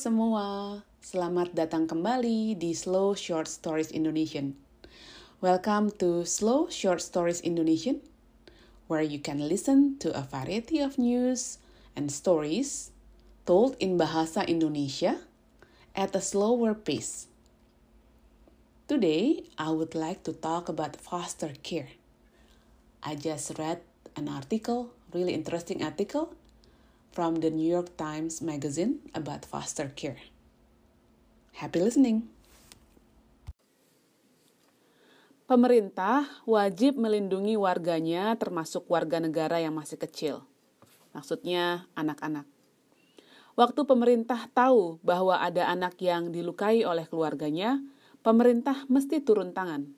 semua, selamat datang kembali di Slow Short Stories Indonesian. Welcome to Slow Short Stories Indonesian, where you can listen to a variety of news and stories told in Bahasa Indonesia at a slower pace. Today, I would like to talk about foster care. I just read an article, really interesting article from the New York Times Magazine about foster care. Happy listening! Pemerintah wajib melindungi warganya termasuk warga negara yang masih kecil. Maksudnya anak-anak. Waktu pemerintah tahu bahwa ada anak yang dilukai oleh keluarganya, pemerintah mesti turun tangan.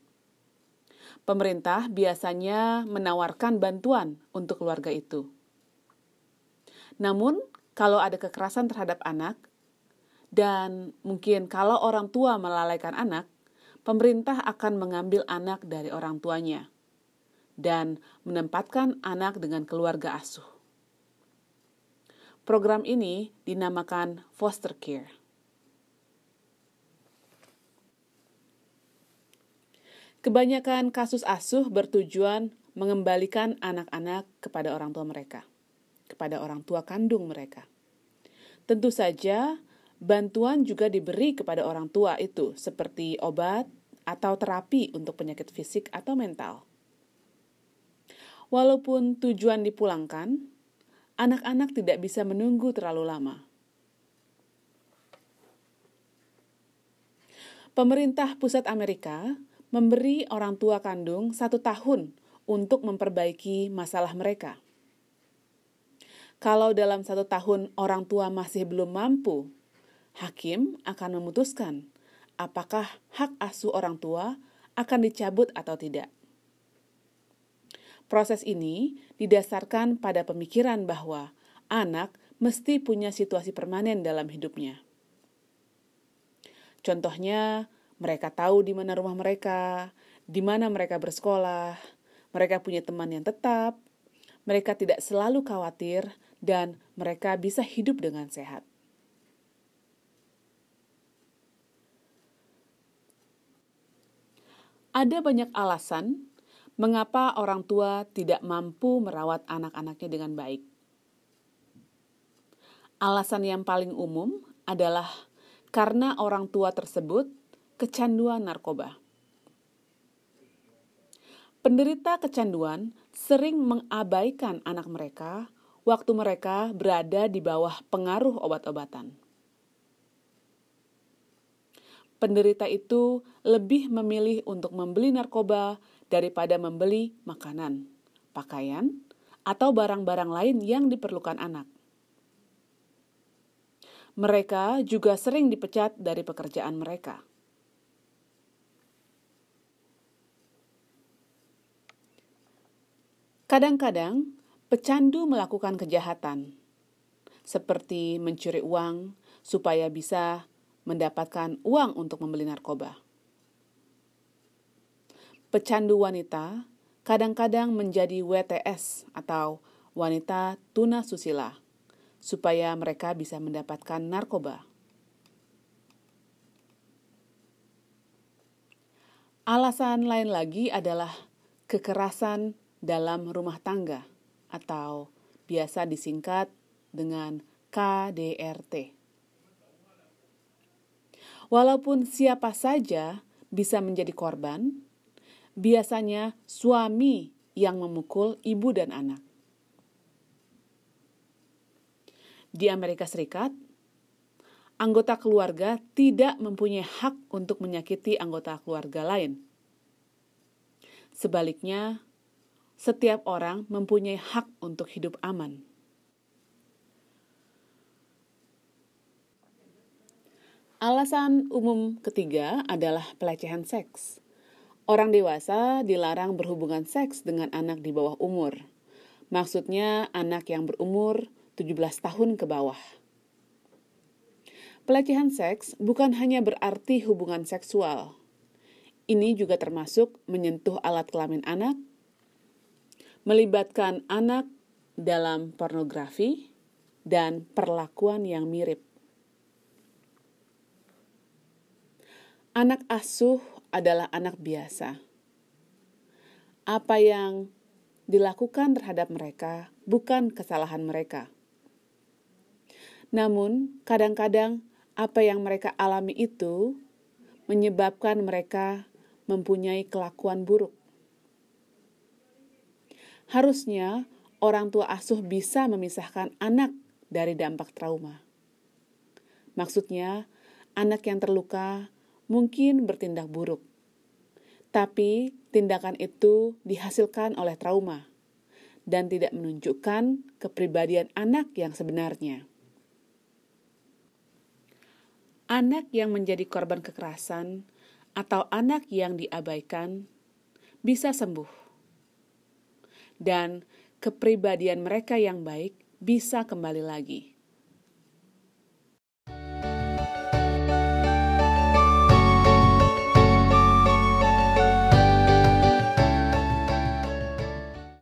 Pemerintah biasanya menawarkan bantuan untuk keluarga itu namun, kalau ada kekerasan terhadap anak, dan mungkin kalau orang tua melalaikan anak, pemerintah akan mengambil anak dari orang tuanya dan menempatkan anak dengan keluarga asuh. Program ini dinamakan foster care. Kebanyakan kasus asuh bertujuan mengembalikan anak-anak kepada orang tua mereka kepada orang tua kandung mereka. Tentu saja, bantuan juga diberi kepada orang tua itu, seperti obat atau terapi untuk penyakit fisik atau mental. Walaupun tujuan dipulangkan, anak-anak tidak bisa menunggu terlalu lama. Pemerintah pusat Amerika memberi orang tua kandung satu tahun untuk memperbaiki masalah mereka. Kalau dalam satu tahun orang tua masih belum mampu, hakim akan memutuskan apakah hak asuh orang tua akan dicabut atau tidak. Proses ini didasarkan pada pemikiran bahwa anak mesti punya situasi permanen dalam hidupnya. Contohnya, mereka tahu di mana rumah mereka, di mana mereka bersekolah, mereka punya teman yang tetap, mereka tidak selalu khawatir dan mereka bisa hidup dengan sehat. Ada banyak alasan mengapa orang tua tidak mampu merawat anak-anaknya dengan baik. Alasan yang paling umum adalah karena orang tua tersebut kecanduan narkoba. Penderita kecanduan sering mengabaikan anak mereka waktu mereka berada di bawah pengaruh obat-obatan. Penderita itu lebih memilih untuk membeli narkoba daripada membeli makanan, pakaian, atau barang-barang lain yang diperlukan anak. Mereka juga sering dipecat dari pekerjaan mereka. Kadang-kadang Pecandu melakukan kejahatan, seperti mencuri uang supaya bisa mendapatkan uang untuk membeli narkoba. Pecandu wanita kadang-kadang menjadi WTS atau wanita tuna susila, supaya mereka bisa mendapatkan narkoba. Alasan lain lagi adalah kekerasan dalam rumah tangga atau biasa disingkat dengan KDRT. Walaupun siapa saja bisa menjadi korban, biasanya suami yang memukul ibu dan anak. Di Amerika Serikat, anggota keluarga tidak mempunyai hak untuk menyakiti anggota keluarga lain. Sebaliknya, setiap orang mempunyai hak untuk hidup aman. Alasan umum ketiga adalah pelecehan seks. Orang dewasa dilarang berhubungan seks dengan anak di bawah umur. Maksudnya anak yang berumur 17 tahun ke bawah. Pelecehan seks bukan hanya berarti hubungan seksual. Ini juga termasuk menyentuh alat kelamin anak, melibatkan anak dalam pornografi dan perlakuan yang mirip. Anak asuh adalah anak biasa. Apa yang dilakukan terhadap mereka bukan kesalahan mereka. Namun, kadang-kadang apa yang mereka alami itu menyebabkan mereka mempunyai kelakuan buruk. Harusnya orang tua asuh bisa memisahkan anak dari dampak trauma. Maksudnya, anak yang terluka mungkin bertindak buruk. Tapi tindakan itu dihasilkan oleh trauma dan tidak menunjukkan kepribadian anak yang sebenarnya. Anak yang menjadi korban kekerasan atau anak yang diabaikan bisa sembuh, dan kepribadian mereka yang baik bisa kembali lagi.